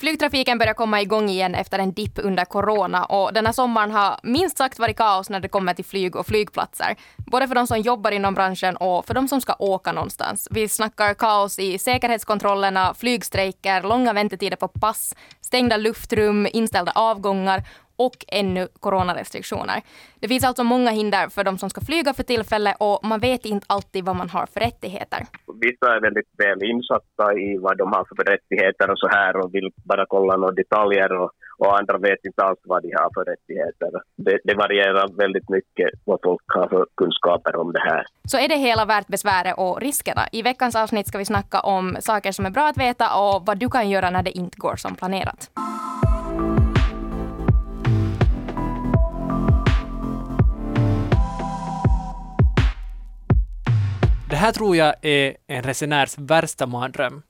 Flygtrafiken börjar komma igång igen efter en dipp under corona och den här sommaren har minst sagt varit kaos när det kommer till flyg och flygplatser. Både för de som jobbar inom branschen och för de som ska åka någonstans. Vi snackar kaos i säkerhetskontrollerna, flygstrejker, långa väntetider på pass, stängda luftrum, inställda avgångar och ännu coronarestriktioner. Det finns alltså många hinder för de som ska flyga för tillfället och man vet inte alltid vad man har för rättigheter. Vissa är väldigt väl insatta i vad de har för rättigheter och så här och vill bara kolla några detaljer och, och andra vet inte alls vad de har för rättigheter. Det, det varierar väldigt mycket vad folk har för kunskaper om det här. Så är det hela värt besväret och riskerna? I veckans avsnitt ska vi snacka om saker som är bra att veta och vad du kan göra när det inte går som planerat. Här tror jag är en resenärs värsta mardröm.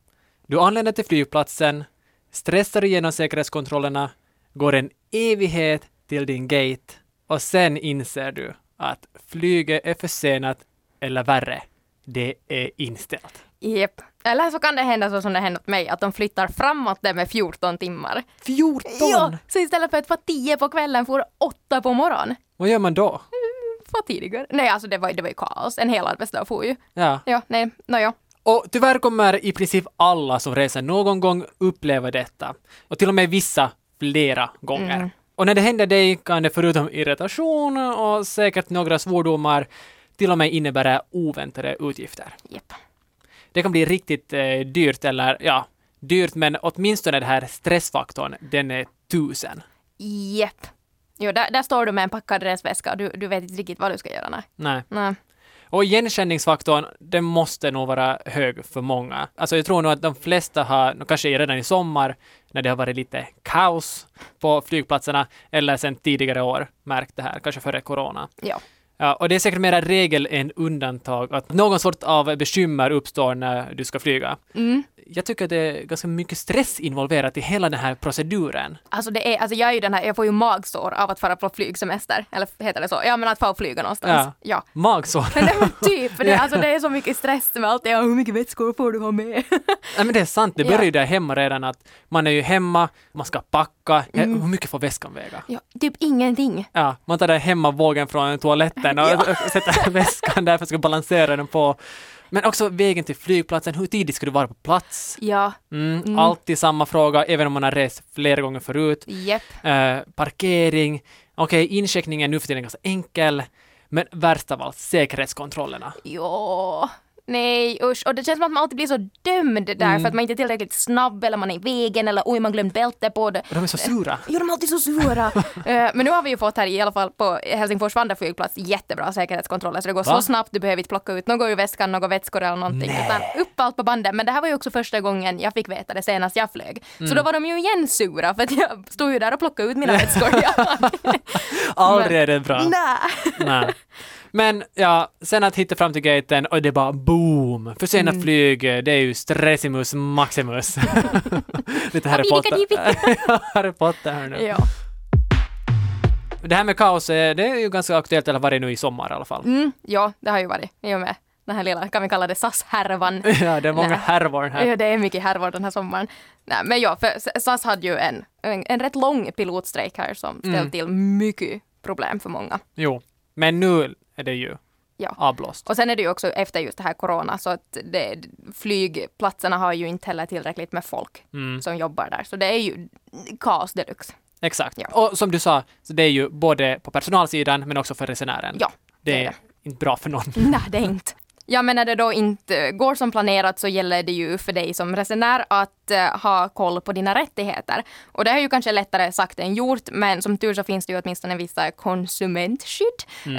Du anländer till flygplatsen, stressar igenom säkerhetskontrollerna, går en evighet till din gate och sen inser du att flyget är försenat eller värre, det är inställt. Jep. Eller så kan det hända så som det hänt mig, att de flyttar framåt det med 14 timmar. 14! Ja, så istället för att vara 10 på kvällen får 8 på morgonen. Vad gör man då? Var tidigare. Nej, alltså det var, det var ju kaos. En hel arbetsdag får ju. Ja. Ja, nej, nåja. Och tyvärr kommer i princip alla som reser någon gång uppleva detta. Och till och med vissa flera gånger. Mm. Och när det händer dig kan det förutom irritation och säkert några svordomar till och med innebära oväntade utgifter. Jep. Det kan bli riktigt eh, dyrt eller ja, dyrt men åtminstone den här stressfaktorn, den är tusen. Jep. Jo, där, där står du med en packad resväska och du, du vet inte riktigt vad du ska göra. Nej. Nej. nej. Och igenkänningsfaktorn, den måste nog vara hög för många. Alltså jag tror nog att de flesta har, kanske redan i sommar, när det har varit lite kaos på flygplatserna, eller sen tidigare år märkt det här, kanske före corona. Ja. Ja, och det är säkert mera regel än undantag att någon sort av bekymmer uppstår när du ska flyga. Mm. Jag tycker att det är ganska mycket stress involverat i hela den här proceduren. Alltså det är, alltså jag är ju den här, jag får ju magsår av att fara på flygsemester. Eller heter det så? Ja men att få flyga någonstans. Ja. ja. Magsår. Men typ, för det, Ja. alltså det är så mycket stress med allt. Ja, hur mycket vätskor får du ha med? Nej men det är sant, det Ja. börjar ju där hemma redan att man är ju hemma, man ska packa, Mm. hur mycket får väskan väga? ja, typ ingenting. Ja, man tar där hemma vågen från toaletten och, Ja. och sätter väskan där för att ska balansera den på. Men också vägen till flygplatsen, hur tidigt ska du vara på plats? Ja, Mm, Mm. Alltid samma fråga, även om man har rest flera gånger förut. jepp. Eh, parkering, okej, incheckningen är nu för tiden ganska enkel, men värst av allt, säkerhetskontrollerna. Jo. Nej usch, och det känns som att man alltid blir så dömd där Mm. för att man inte är tillräckligt snabb eller man är i vägen eller oj man glömt bälte på det. Och de är så sura. Jo, de är alltid så sura. Eh, Men nu har vi ju fått här i alla fall på Helsingfors Vanda flygplats jättebra säkerhetskontroller så det går Va? så snabbt, du behöver inte plocka ut något ur väskan, några vätskor eller någonting Nej. utan upp allt på bandet. Men det här var ju också första gången jag fick veta det senast jag flög. Mm. Så då var de ju igen sura för att jag stod ju där och plockade ut mina vätskor. Ja. Aldrig är det bra. Nej. Men ja, sen att hitta fram till gaten och det bara boom! Försenat Mm. flyg, det är ju stressimus maximus. Lite Harry Potter. Harry Potter här nu. Ja. Det här med kaos, eh, det är ju ganska aktuellt, eller varit nu i sommar i alla fall. Mm, ja, det har ju varit i och med den här lilla, kan vi kalla det SAS-härvan. Ja, det är många Nej. härvor här. Ja, det är mycket härvor den här sommaren. Nej, men ja, för SAS hade ju en, en, en rätt lång pilotstrejk här som ställt Mm. till mycket problem för många. Jo, men nu är det ju Ja. avblåst. Och sen är det ju också efter just det här corona så att det, flygplatserna har ju inte heller tillräckligt med folk Mm, som jobbar där. Så det är ju kaos deluxe. exakt. Ja. Och som du sa, så det är ju både på personalsidan men också för resenären. Ja, det det är är inte bra för någon. Nej, det är inte. Ja, men när det då inte går som planerat så gäller det ju för dig som resenär att eh, ha koll på dina rättigheter. Och det är ju kanske lättare sagt än gjort, men som tur så finns det ju åtminstone vissa konsumentskydd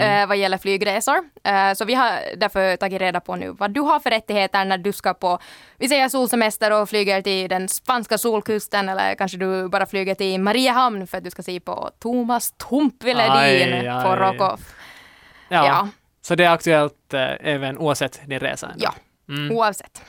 eh, vad gäller flygresor. Eh, så vi har därför tagit reda på nu vad du har för rättigheter när du ska på, vi säger solsemester och flyger till den spanska solkusten eller kanske du bara flyger till Mariehamn för att du ska se på Thomas Tumpviledin på Rockoff. Ja. Ja. Så det är aktuellt eh, även oavsett din resa. ändå. Ja, Mm. oavsett.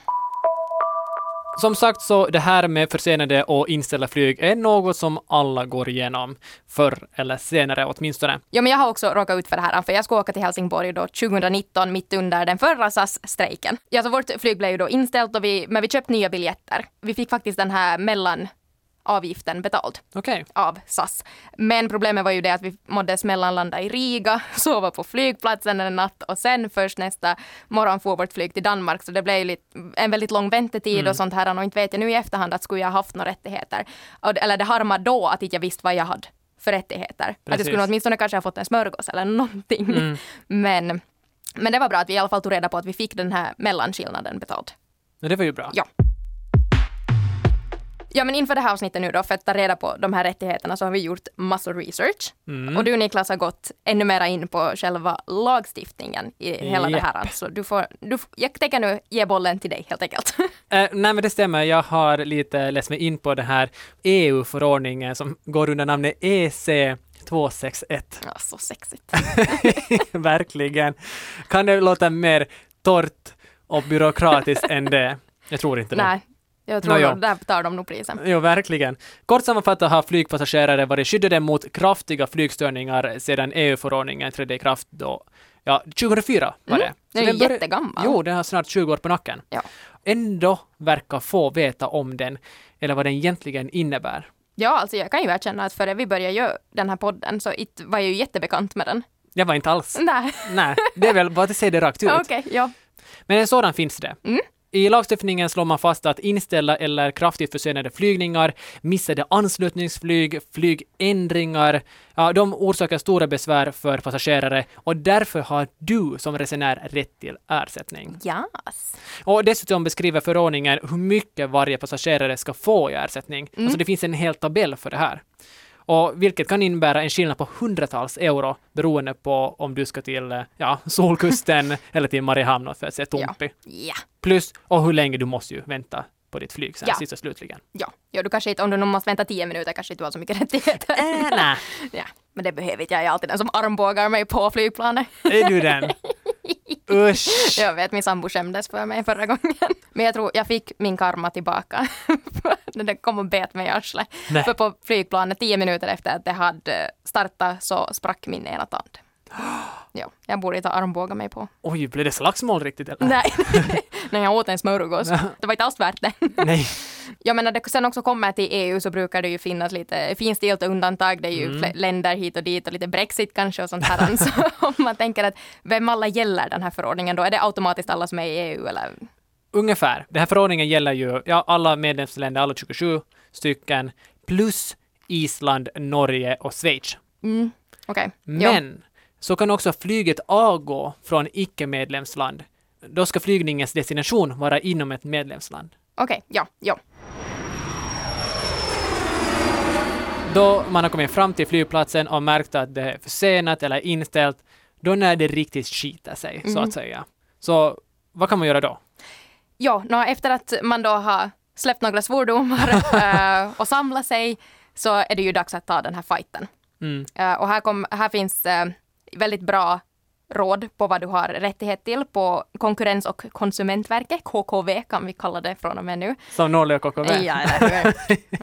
Som sagt så det här med försenade och inställda flyg är något som alla går igenom förr eller senare åtminstone. Ja, men jag har också råkat ut för det här, för jag skulle åka till Helsingborg då 2019, mitt under den förra SAS-strejken. Ja, så vårt flyg blev ju då inställt, och vi, men vi köpte nya biljetter. Vi fick faktiskt den här mellan avgiften betald Okej. av SAS. Men problemet var ju det att vi måddes mellanlanda i Riga, sova på flygplatsen en natt och sen först nästa morgon få vårt flyg till Danmark. Så det blev lite, en väldigt lång väntetid Mm. och sånt här. Och inte vet jag nu i efterhand att skulle jag haft några rättigheter. Eller det harmade då att inte jag visste vad jag hade för rättigheter. Att jag Precis. skulle åtminstone kanske ha fått en smörgås eller någonting. Mm. Men, men det var bra att vi i alla fall tog reda på att vi fick den här mellanskillnaden betald. Ja, det var ju bra. Ja. Ja, men inför det här avsnittet nu då, för att ta reda på de här rättigheterna, så har vi gjort massor research. Mm. Och du Niklas har gått ännu mera in på själva lagstiftningen i hela det här. Alltså, du får, du, jag tänker nu ge bollen till dig helt enkelt. Eh, nej, men det stämmer. Jag har lite läst mig in på den här EU-förordningen som går under namnet EC 261. ja, så sexigt. Verkligen. Kan det låta mer torrt och byråkratiskt än det? Jag tror inte det. Nej, jag tror Nå, ja. nog, där tar de nog prisen. Jo, verkligen. Kort sammanfattat har flygpassagerare varit skyddade mot kraftiga flygstörningar sedan EU-förordningen trädde i kraft då, ja, 2004 var det. Mm, den är började- jättegammal. Jo, den har snart 20 år på nacken. Ja. Ändå verkar få veta om den, eller vad den egentligen innebär. Ja, alltså jag kan ju erkänna att före vi började göra den här podden så it var jag ju jättebekant med den. Jag var inte alls. Nej, Nej, det är väl bara att säga det rakt ut. okej, ja. Men en sådan finns det. Mm. I lagstiftningen slår man fast att inställda eller kraftigt försenade flygningar, missade anslutningsflyg, flygändringar, ja, de orsakar stora besvär för passagerare och därför har du som resenär rätt till ersättning. Yes. Och dessutom beskriver förordningen hur mycket varje passagerare ska få i ersättning. Mm. Alltså det finns en hel tabell för det här. Och vilket kan innebära en skillnad på hundratals euro beroende på om du ska till eh, ja, Solkusten eller till Mariehamn för att se Tompi. Ja. Plus, och hur länge du måste ju vänta på ditt flyg sen Ja. sist och slutligen. Ja, ja, du kanske inte, om du måste vänta tio minuter kanske inte du har så mycket rättigheter. Äh, nej, ja, men det behöver inte jag. Jag är alltid den som armbågar mig på flygplanet. är du den? Usch! Jag vet, min sambo skämdes för mig förra gången. Men jag tror jag fick min karma tillbaka. När det kom och bet mig i arslet. För på flygplanet, tio minuter efter att det hade startat, så sprack min ena tand. Ja, jag borde inte ha armbågat mig på. Oj, blev det slagsmål riktigt eller? Nej, när jag åt en smörgås. Det var inte alls värt det. Nej. Ja, men när det sen också kommer till EU så brukar det ju finnas lite finstilta undantag. Det är ju Mm. länder hit och dit och lite Brexit kanske och sånt här. så om man tänker att vem alla gäller den här förordningen då? Är det automatiskt alla som är i EU eller? Ungefär. Den här förordningen gäller ju ja, alla medlemsländer, alla 27 stycken, plus Island, Norge och Schweiz. Mm. Ja. Men så kan också flyget avgå från icke-medlemsland. Då ska flygningens destination vara inom ett medlemsland. Okej, ja, ja. Då man har kommit fram till flygplatsen och märkt att det är försenat eller inställt, då när det riktigt skiter sig, så att säga. Så vad kan man göra då? Ja, nå, efter att man då har släppt några svordomar eh, och samlat sig så är det ju dags att ta den här fighten. Mm. Eh, och här, kom, här finns eh, väldigt bra råd på vad du har rättighet till på Konkurrens och konsumentverket, KKV kan vi kalla det från och med nu. Som Norge och KKV. Ja?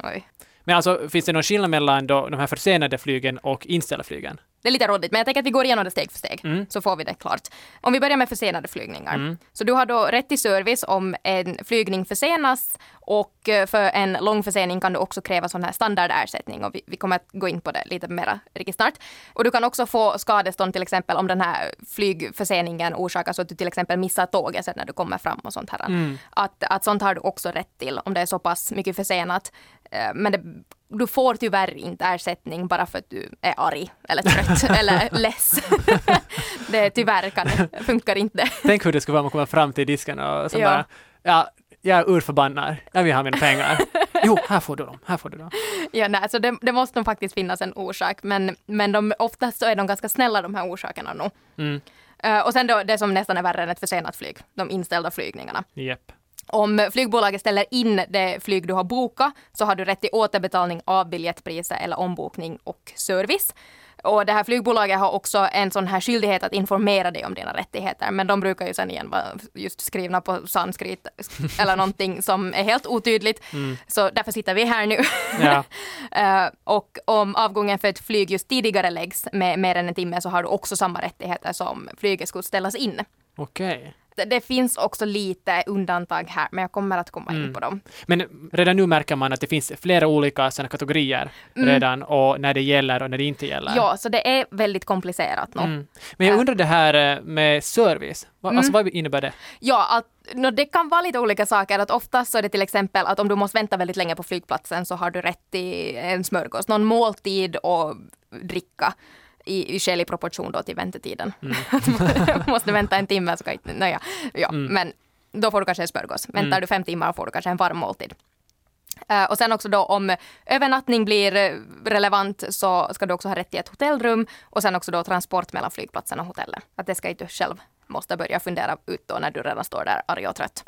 Oj. Men alltså, finns det någon skillnad mellan då, de här försenade flygen och inställda flygen? Det är lite rådigt, men jag tänker att vi går igenom det steg för steg, Mm. så får vi det klart. Om vi börjar med försenade flygningar. Så du har då rätt till service om en flygning försenas och eh, för en lång försening kan du också kräva sån här standardersättning och vi, vi kommer att gå in på det lite mera riktigt snart. Och du kan också få skadestånd till exempel om den här flygförseningen orsakar så att du till exempel missar tåget sen när du kommer fram och sånt här. Mm. Att, att sånt har du också rätt till om det är så pass mycket försenat. Eh, Men det, du får tyvärr inte ersättning bara för att du är arg eller trött eller less. det tyvärr kan, funkar inte. Tänk hur det skulle vara om man kommer fram till disken och så Ja. bara, ja, jag är urförbannad, jag vill ha mina pengar. Jo, här får du dem, här får du dem. Ja, nej, så det, det måste nog faktiskt finnas en orsak, men, men de, oftast så är de ganska snälla de här orsakerna nog. Mm. Eh, och sen då det som nästan är värre än ett försenat flyg, de inställda flygningarna. Japp. Om flygbolaget ställer in det flyg du har bokat så har du rätt till återbetalning av biljettpriser eller ombokning och service. Och det här flygbolaget har också en sån här skyldighet att informera dig om dina rättigheter, men de brukar ju sen igen vara just skrivna på sanskrit eller någonting som är helt otydligt. Så därför sitter vi här nu. Ja. Eh, och om avgången för ett flyg just tidigare läggs med mer än en timme så har du också samma rättigheter som flyget skulle ställas in. Okej. Det finns också lite undantag här, men jag kommer att komma in Mm. på dem. Men redan nu märker man att det finns flera olika sådana kategorier Mm. redan och när det gäller och när det inte gäller. Ja, så det är väldigt komplicerat. Mm. Men jag Äh. undrar det här eh, med service. Va, Mm. Alltså vad innebär det? Ja, att, no, det kan vara lite olika saker. Att oftast så är det till exempel att om du måste vänta väldigt länge på flygplatsen så har du rätt till en smörgås, någon måltid och dricka i, i skälig proportion då till väntetiden. Mm. måste vänta en timme så kan inte, naja, ja, Mm. men då får du kanske en smörgås. Väntar Mm. du fem timmar får du kanske en varm måltid. Eh, och sen också då om övernattning blir eh, relevant så ska du också ha rätt till ett hotellrum och sen också då transport mellan flygplatsen och hotellet. Att det ska inte du själv måste börja fundera ut då när du redan står där arg och trött.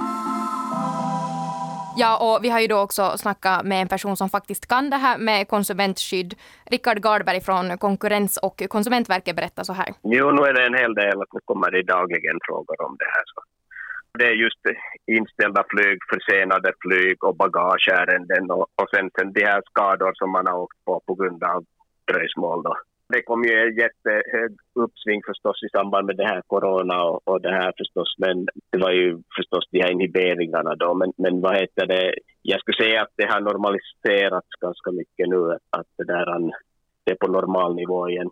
Ja, och vi har ju då också snackat med en person som faktiskt kan det här med konsumentskydd. Rickard Gardberg från Konkurrens och konsumentverket berättar så här. Jo, nu är det en hel del att nu kommer det dagligen frågor om det här. Så. Det är just inställda flyg, försenade flyg och bagageärenden och, och sen, sen de här skador som man har åkt på på grund av dröjsmål. Då. Det kom ju en jättehög uppsving förstås i samband med det här corona och, och det här förstås, men det var ju förstås de här inhiberingarna då. Men, men vad heter det, jag skulle säga att det har normaliserats ganska mycket nu, att det där det är på normal nivå igen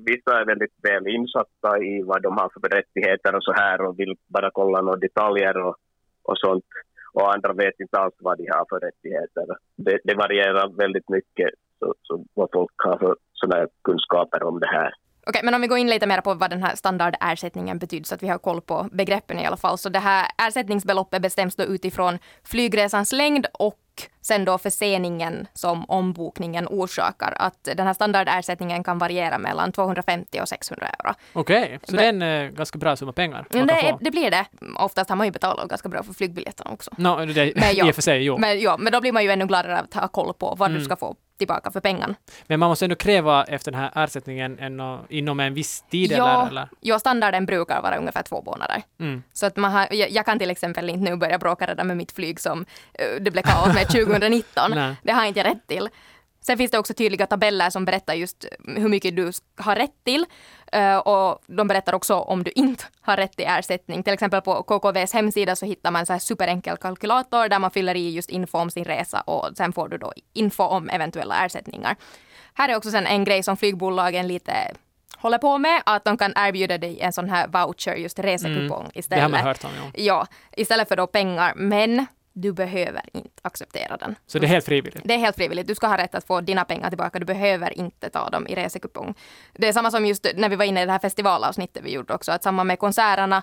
vissa är väldigt väl insatta i vad de har för rättigheter och så här och vill bara kolla några detaljer och, och sånt. Och andra vet inte alls vad de har för rättigheter. Det, det varierar väldigt mycket så, så vad folk har för sådana kunskaper om det här. Okej, men om vi går in lite mer på vad den här standardersättningen betyder så att vi har koll på begreppen i alla fall. Så det här ersättningsbeloppet bestäms då utifrån flygresans längd och sen då förseningen som ombokningen orsakar. Att den här standardersättningen kan variera mellan 250 och 600 euro. Okej, så Men- det är en eh, ganska bra summa pengar det, få. det blir det. Oftast har man ju betalat ganska bra för flygbiljetterna också. No, det, Men ja. I och för sig, jo. Men, ja, men då blir man ju ännu gladare att ha koll på vad Mm. du ska få tillbaka för pengarna. man måste ändå kräva efter den här ersättningen en, inom en viss tid Ja. eller? eller? Ja, standarden brukar vara ungefär två månader. Mm. Så att man har, jag, jag kan till exempel inte nu börja bråka redan med mitt flyg som eh, det blev kaos med 2019. Nej. det har inte jag rätt till. Sen finns det också tydliga tabeller som berättar just hur mycket du har rätt till. Eh, och de berättar också om du inte har rätt till ersättning. Till exempel på KKVs hemsida så hittar man en så här superenkel kalkylator där man fyller i just info om sin resa och sen får du då info om eventuella ersättningar. Här är också sen en grej som flygbolagen lite håller på med, att de kan erbjuda dig en sån här voucher, just resekupong Mm. Det istället. har man hört om, ja. Ja, istället för då pengar. Men du behöver inte acceptera den. Så det är helt frivilligt? Det är helt frivilligt. Du ska ha rätt att få dina pengar tillbaka. Du behöver inte ta dem i resekupong. Det är samma som just när vi var inne i det här festivalavsnittet vi gjorde också. Att samma med konserterna.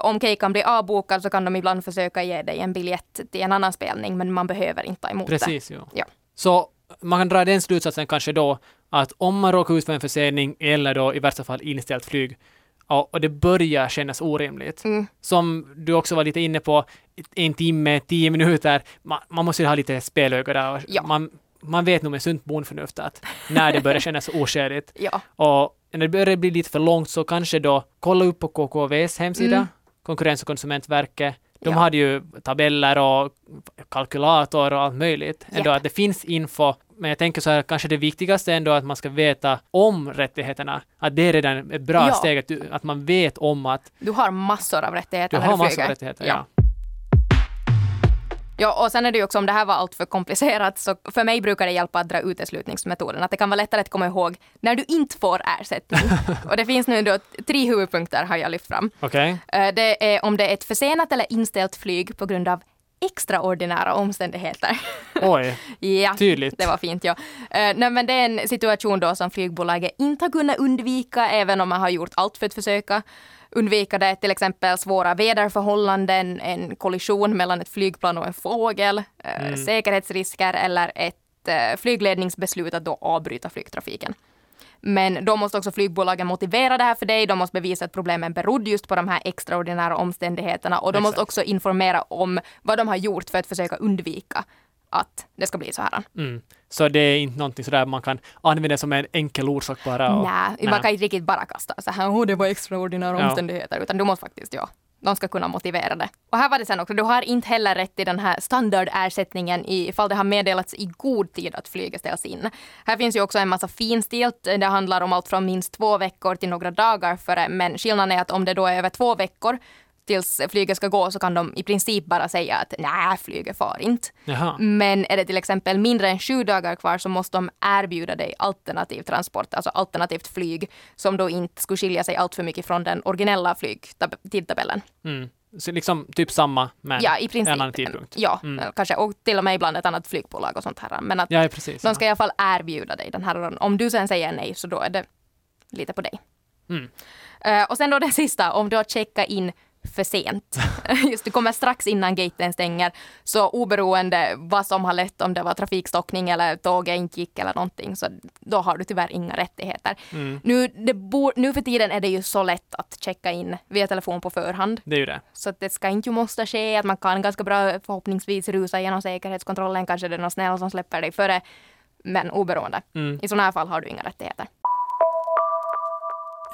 Om Keikan blir avbokad så kan de ibland försöka ge dig en biljett till en annan spelning. Men man behöver inte ta emot det. Precis. Ja. Så man kan dra den slutsatsen kanske då att om man råkar ut för en försening eller då i värsta fall inställt flyg ja, och det börjar kännas orimligt. Mm. Som du också var lite inne på, en timme, tio minuter, man, man måste ju ha lite spelöga där. Ja. man, man vet nog med sunt bondförnuft att när det börjar kännas oskäligt Ja. och när det börjar bli lite för långt så kanske då kolla upp på KKVs hemsida, Mm. Konkurrens och konsumentverket. De Ja. hade ju tabeller och kalkylator och allt möjligt. Ändå Japp. att det finns info. Men jag tänker så här, kanske det viktigaste ändå att man ska veta om rättigheterna. Att det är redan ett bra Ja. steg, att, du, att man vet om att Du har massor av rättigheter du när har du massor flyger. av rättigheter. Ja. Ja. Ja, och sen är det ju också om det här var allt för komplicerat, så för mig brukar det hjälpa att dra uteslutningsmetoden. Att det kan vara lättare att komma ihåg när du inte får ersättning. och det finns nu då tre huvudpunkter har jag lyft fram. Okej. Eh, Det är om det är ett försenat eller inställt flyg på grund av extraordinära omständigheter. Oj, ja, tydligt. det var fint. Ja. Eh, nej, men det är en situation då som flygbolaget inte har kunnat undvika, även om man har gjort allt för att försöka undvika det. Till exempel svåra väderförhållanden, en kollision mellan ett flygplan och en fågel, eh, Mm. säkerhetsrisker eller ett eh, flygledningsbeslut att då avbryta flygtrafiken. Men då måste också flygbolagen motivera det här för dig. De måste bevisa att problemen berodde just på de här extraordinära omständigheterna och de måste Exakt. också informera om vad de har gjort för att försöka undvika att det ska bli så här. Mm. Så det är inte någonting sådär man kan använda som en enkel orsak bara. Och, Nej, man kan inte riktigt bara kasta så här, oh, det var extraordinära Ja. omständigheter, utan du måste faktiskt, ja, de ska kunna motivera det. Och här var det sen också, du har inte heller rätt till den här standardersättningen ifall det har meddelats i god tid att flyget ställs in. Här finns ju också en massa finstilt, det handlar om allt från minst två veckor till några dagar före, men skillnaden är att om det då är över två veckor tills flyget ska gå så kan de i princip bara säga att nej, flyget far inte. Jaha. Men är det till exempel mindre än sju dagar kvar så måste de erbjuda dig alternativ transport, alltså alternativt flyg som då inte skulle skilja sig allt för mycket från den originella flygtidtabellen. Mm. Så liksom typ samma men Ja, i princip. en annan tidpunkt. Ja, Mm. kanske. Och till och med ibland ett annat flygbolag och sånt här. Men att Ja, precis. de ska i alla fall erbjuda dig den här. Om du sen säger nej så då är det lite på dig. Mm. Eh, och sen då det sista, om du har checkat in för sent. Just du kommer strax innan gaten stänger. Så oberoende vad som har lett, om det var trafikstockning eller tåget inte gick eller någonting, så då har du tyvärr inga rättigheter. Mm. Nu, bor, nu för tiden är det ju så lätt att checka in via telefon på förhand. Det är ju det. Så det ska inte ju måste ske, att man kan ganska bra förhoppningsvis rusa igenom säkerhetskontrollen, kanske det är någon snäll som släpper dig före. Men oberoende. Mm. I sådana här fall har du inga rättigheter.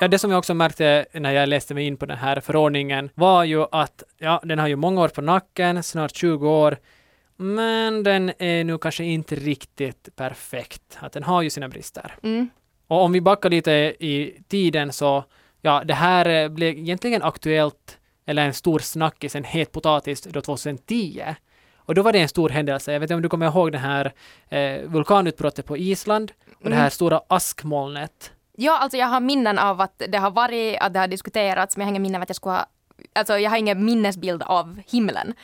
Ja, det som jag också märkte när jag läste mig in på den här förordningen var ju att ja, den har ju många år på nacken, snart 20 år, men den är nu kanske inte riktigt perfekt. Att den har ju sina brister. Mm. Och om vi backar lite i tiden så, ja, det här blev egentligen aktuellt, eller en stor snackis, en het potatis, då 2010. Och då var det en stor händelse. Jag vet inte om du kommer ihåg det här eh, vulkanutbrottet på Island och det här Mm. stora askmolnet. Ja, alltså jag har minnen av att det har varit, att det har diskuterats, men jag har ingen minne av att jag skulle ha, alltså jag har ingen minnesbild av himlen.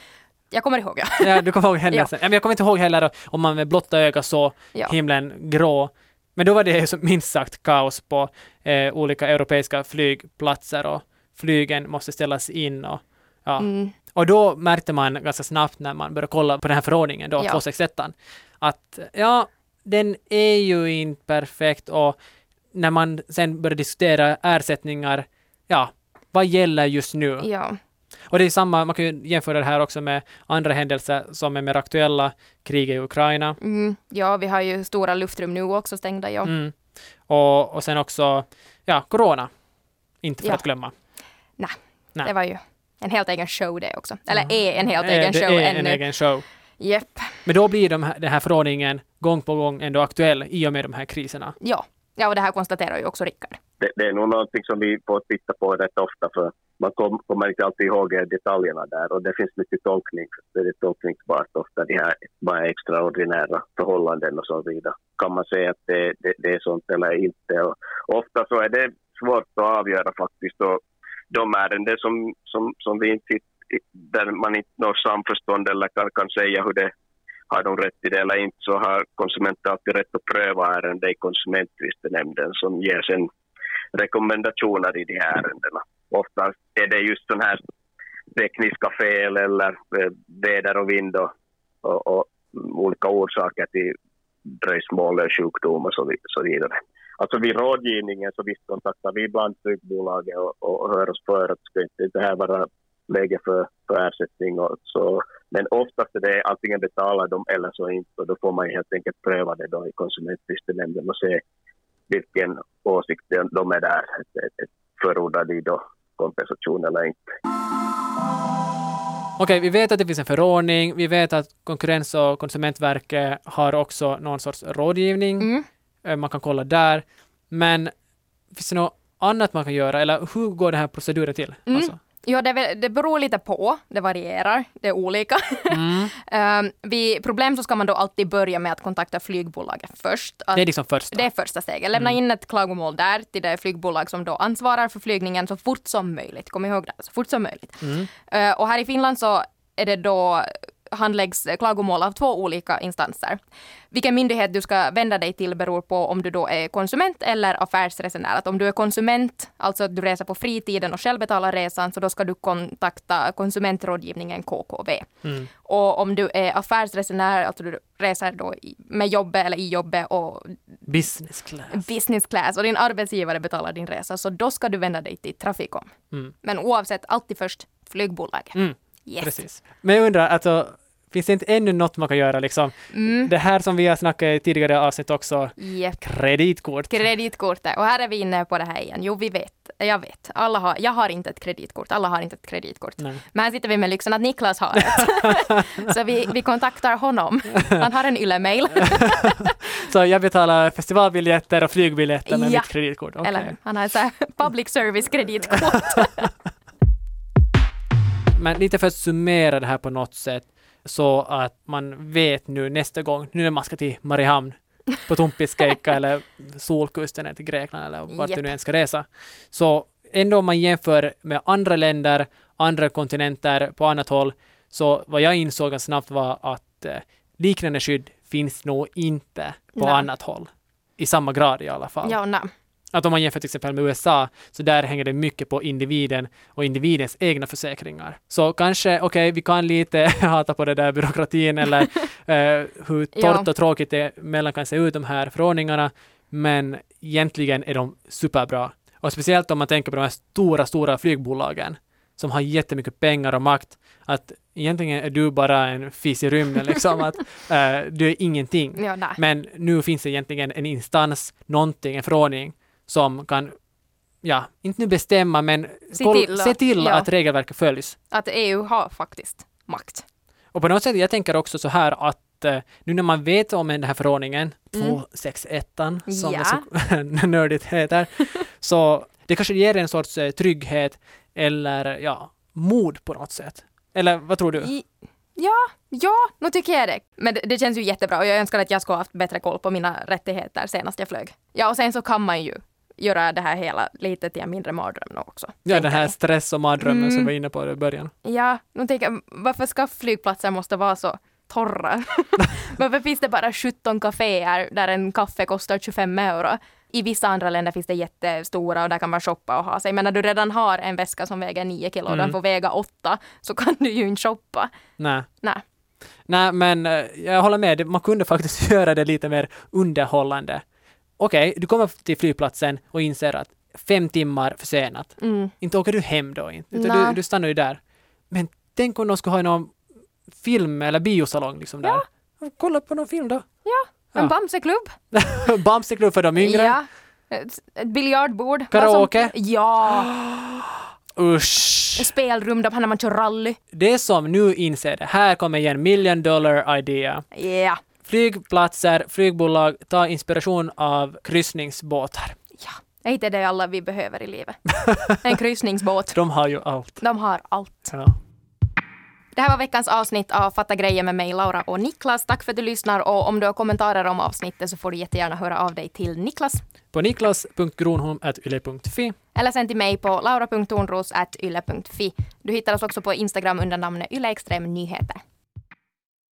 Jag kommer ihåg, ja. Ja, du kommer ihåg händelsen. ja. men jag kommer inte ihåg heller om man med blotta ögat såg Ja. himlen grå. Men då var det så minst sagt kaos på eh, olika europeiska flygplatser och flygen måste ställas in och ja. Mm. Och då märkte man ganska snabbt när man började kolla på den här förordningen då, Ja. 261 att ja, den är ju inte perfekt och när man sen började diskutera ersättningar, ja, vad gäller just nu? Ja. Och det är samma, man kan ju jämföra det här också med andra händelser som är mer aktuella, kriget i Ukraina. Mm. ja, vi har ju stora luftrum nu också stängda. Ja. Mm. Och, och sen också, ja, corona. Inte för Ja. att glömma. Nej. Det var ju en helt egen show det också. Eller Ja. är en helt egen det show är en ännu. egen show. Japp. Men då blir de här, den här förordningen gång på gång ändå aktuell i och med de här kriserna. Ja ja, och det här konstaterar ju också Rickard. Det, det är nog någonting som vi får titta på rätt ofta för man kom, kommer inte alltid ihåg detaljerna där och det finns mycket tolkning. Det är tolkningsbart ofta de här bara extraordinära förhållanden och så vidare. Kan man säga att det, det, det är sånt eller inte? Och ofta så är det svårt att avgöra faktiskt och de ärenden som, som, som vi inte där man inte når samförstånd eller kan, kan säga hur det har de rätt i det eller inte så har konsumenten alltid rätt att pröva ärenden i konsumenttvistenämnden som ger sen rekommendationer i de här ärendena. Oftast är det just sådana här tekniska fel eller eh, väder och vind och, och, och olika orsaker till dröjsmål och sjukdom och så, så vidare. Alltså vid rådgivningen så visst kontaktar vi ibland flygbolaget och, och, hör oss för att ska inte det här vara läge för, för ersättning och så. Men oftast är det antingen betalar de eller så inte och då får man helt enkelt pröva det då i konsumenttvistenämnden och se vilken åsikt de- är där. Förordar de då kompensation eller inte. Okej, vi vet att det finns en förordning. Vi vet att Konkurrens och konsumentverket har också någon sorts rådgivning. Mm. Eh, Man kan kolla där. Men finns det något annat man kan göra? Eller hur går den här proceduren till? Mm. Alltså? Ja, det, det beror lite på. Det varierar. Det är olika. Mm. um, vid problem så ska man då alltid börja med att kontakta flygbolaget först. Att Det är liksom första. det är första steget. Lämna in ett klagomål där till det flygbolag som då ansvarar för flygningen så fort som möjligt. Kom ihåg det, så fort som möjligt. Mm. Eh, och här i Finland så är det då handläggs klagomål av två olika instanser. Vilken myndighet du ska vända dig till beror på om du då är konsument eller affärsresenär. Att om du är konsument, alltså att du reser på fritiden och själv betalar resan, så då ska du kontakta konsumentrådgivningen KKV. Mm. Och om du är affärsresenär, alltså du reser då med jobbet eller i jobbet och Business class. business class och din arbetsgivare betalar din resa, så då ska du vända dig till Traficom. Mm. Men oavsett, alltid först flygbolaget. Mm. Yes. Precis. Men jag undrar, alltså, finns det inte ännu något man kan göra? Liksom? Mm. Det här som vi har snackat i tidigare avsnitt också, Japp. kreditkort. Kreditkortet. Och här är vi inne på det här igen. Jo, vi vet. Jag vet. Alla har, jag har inte ett kreditkort. Alla har inte ett kreditkort. Nej. Men här sitter vi med lyxen att Niklas har ett. Så vi, vi kontaktar honom. Han har en yle-mail. Så jag betalar festivalbiljetter och flygbiljetter med Ja. mitt kreditkort. Okej. Eller hur? Han har ett public service kreditkort. Men lite för att summera det här på något sätt så att man vet nu nästa gång, nu när man ska till Mariehamn på Tumpiskeikka eller Solkusten eller till Grekland eller vart Japp. du nu än ska resa. Så ändå om man jämför med andra länder, andra kontinenter på annat håll, så vad jag insåg ganska snabbt var att eh, liknande skydd finns nog inte på Nej. annat håll. I samma grad i alla fall. Ja, nej. Att om man jämför till exempel med USA, så där hänger det mycket på individen och individens egna försäkringar. Så kanske, okej, vi kan lite hata på det där byråkratin eller eh, hur Ja. torrt och tråkigt det mellan kan se ut de här förordningarna, men egentligen är de superbra. Och speciellt om man tänker på de här stora, stora flygbolagen som har jättemycket pengar och makt, att egentligen är du bara en fis i rymden, liksom, att eh, du är ingenting. Ja. Men nu finns det egentligen en instans, någonting, en förordning som kan, ja, inte nu bestämma, men Se koll- till, se till ja. att regelverket följs. Att EU har faktiskt makt. Och på något sätt, jag tänker också så här att eh, nu när man vet om den här förordningen, Mm. 261 som Ja. det så nördigt heter, så det kanske ger en sorts eh, trygghet eller ja, mod på något sätt. Eller vad tror du? I, ja, ja, nu tycker jag det. Men det, det känns ju jättebra och jag önskar att jag skulle ha haft bättre koll på mina rättigheter senast jag flög. Ja, och sen så kan man ju göra det här hela lite till en mindre mardröm också. Ja, den här jag. stress och mardrömmen som Mm. vi var inne på i början. Ja, nu tänker jag, varför ska flygplatser måste vara så torra? varför finns det bara 17 kaféer där en kaffe kostar 25 euro? I vissa andra länder finns det jättestora och där kan man shoppa och ha sig. Men när du redan har en väska som väger 9 kilo och Mm. den får väga 8 så kan du ju inte shoppa. Nej. Nej. Nej, men eh, jag håller med. Man kunde faktiskt göra det lite mer underhållande. Okej, du kommer till flygplatsen och inser att fem timmar försenat. Mm. Inte åker du hem då inte, utan du, du stannar ju där. Men tänk om de skulle ha någon film eller biosalong liksom där. Kolla på någon film då. En Ja. Bamseklubb. Bamseklubb för de yngre. Ja. Ett, ett biljardbord. Karaoke. Som, ja. Usch! Spelrum där man kör rally. Det som nu inser det, här kommer igen million dollar idea. Ja. Flygplatser, flygbolag, ta inspiration av kryssningsbåtar. Ja. Är inte det alla vi behöver i livet? En kryssningsbåt. De har ju allt. De har allt. Ja. Det här var veckans avsnitt av Fatta grejer med mig, Laura och Niklas. Tack för att du lyssnar och om du har kommentarer om avsnittet så får du jättegärna höra av dig till Niklas. På niklas.gronholm.yle.fi. Eller sen till mig på laura.tornros.yle.fi. Du hittar oss också på Instagram under namnet yleextrem nyheter.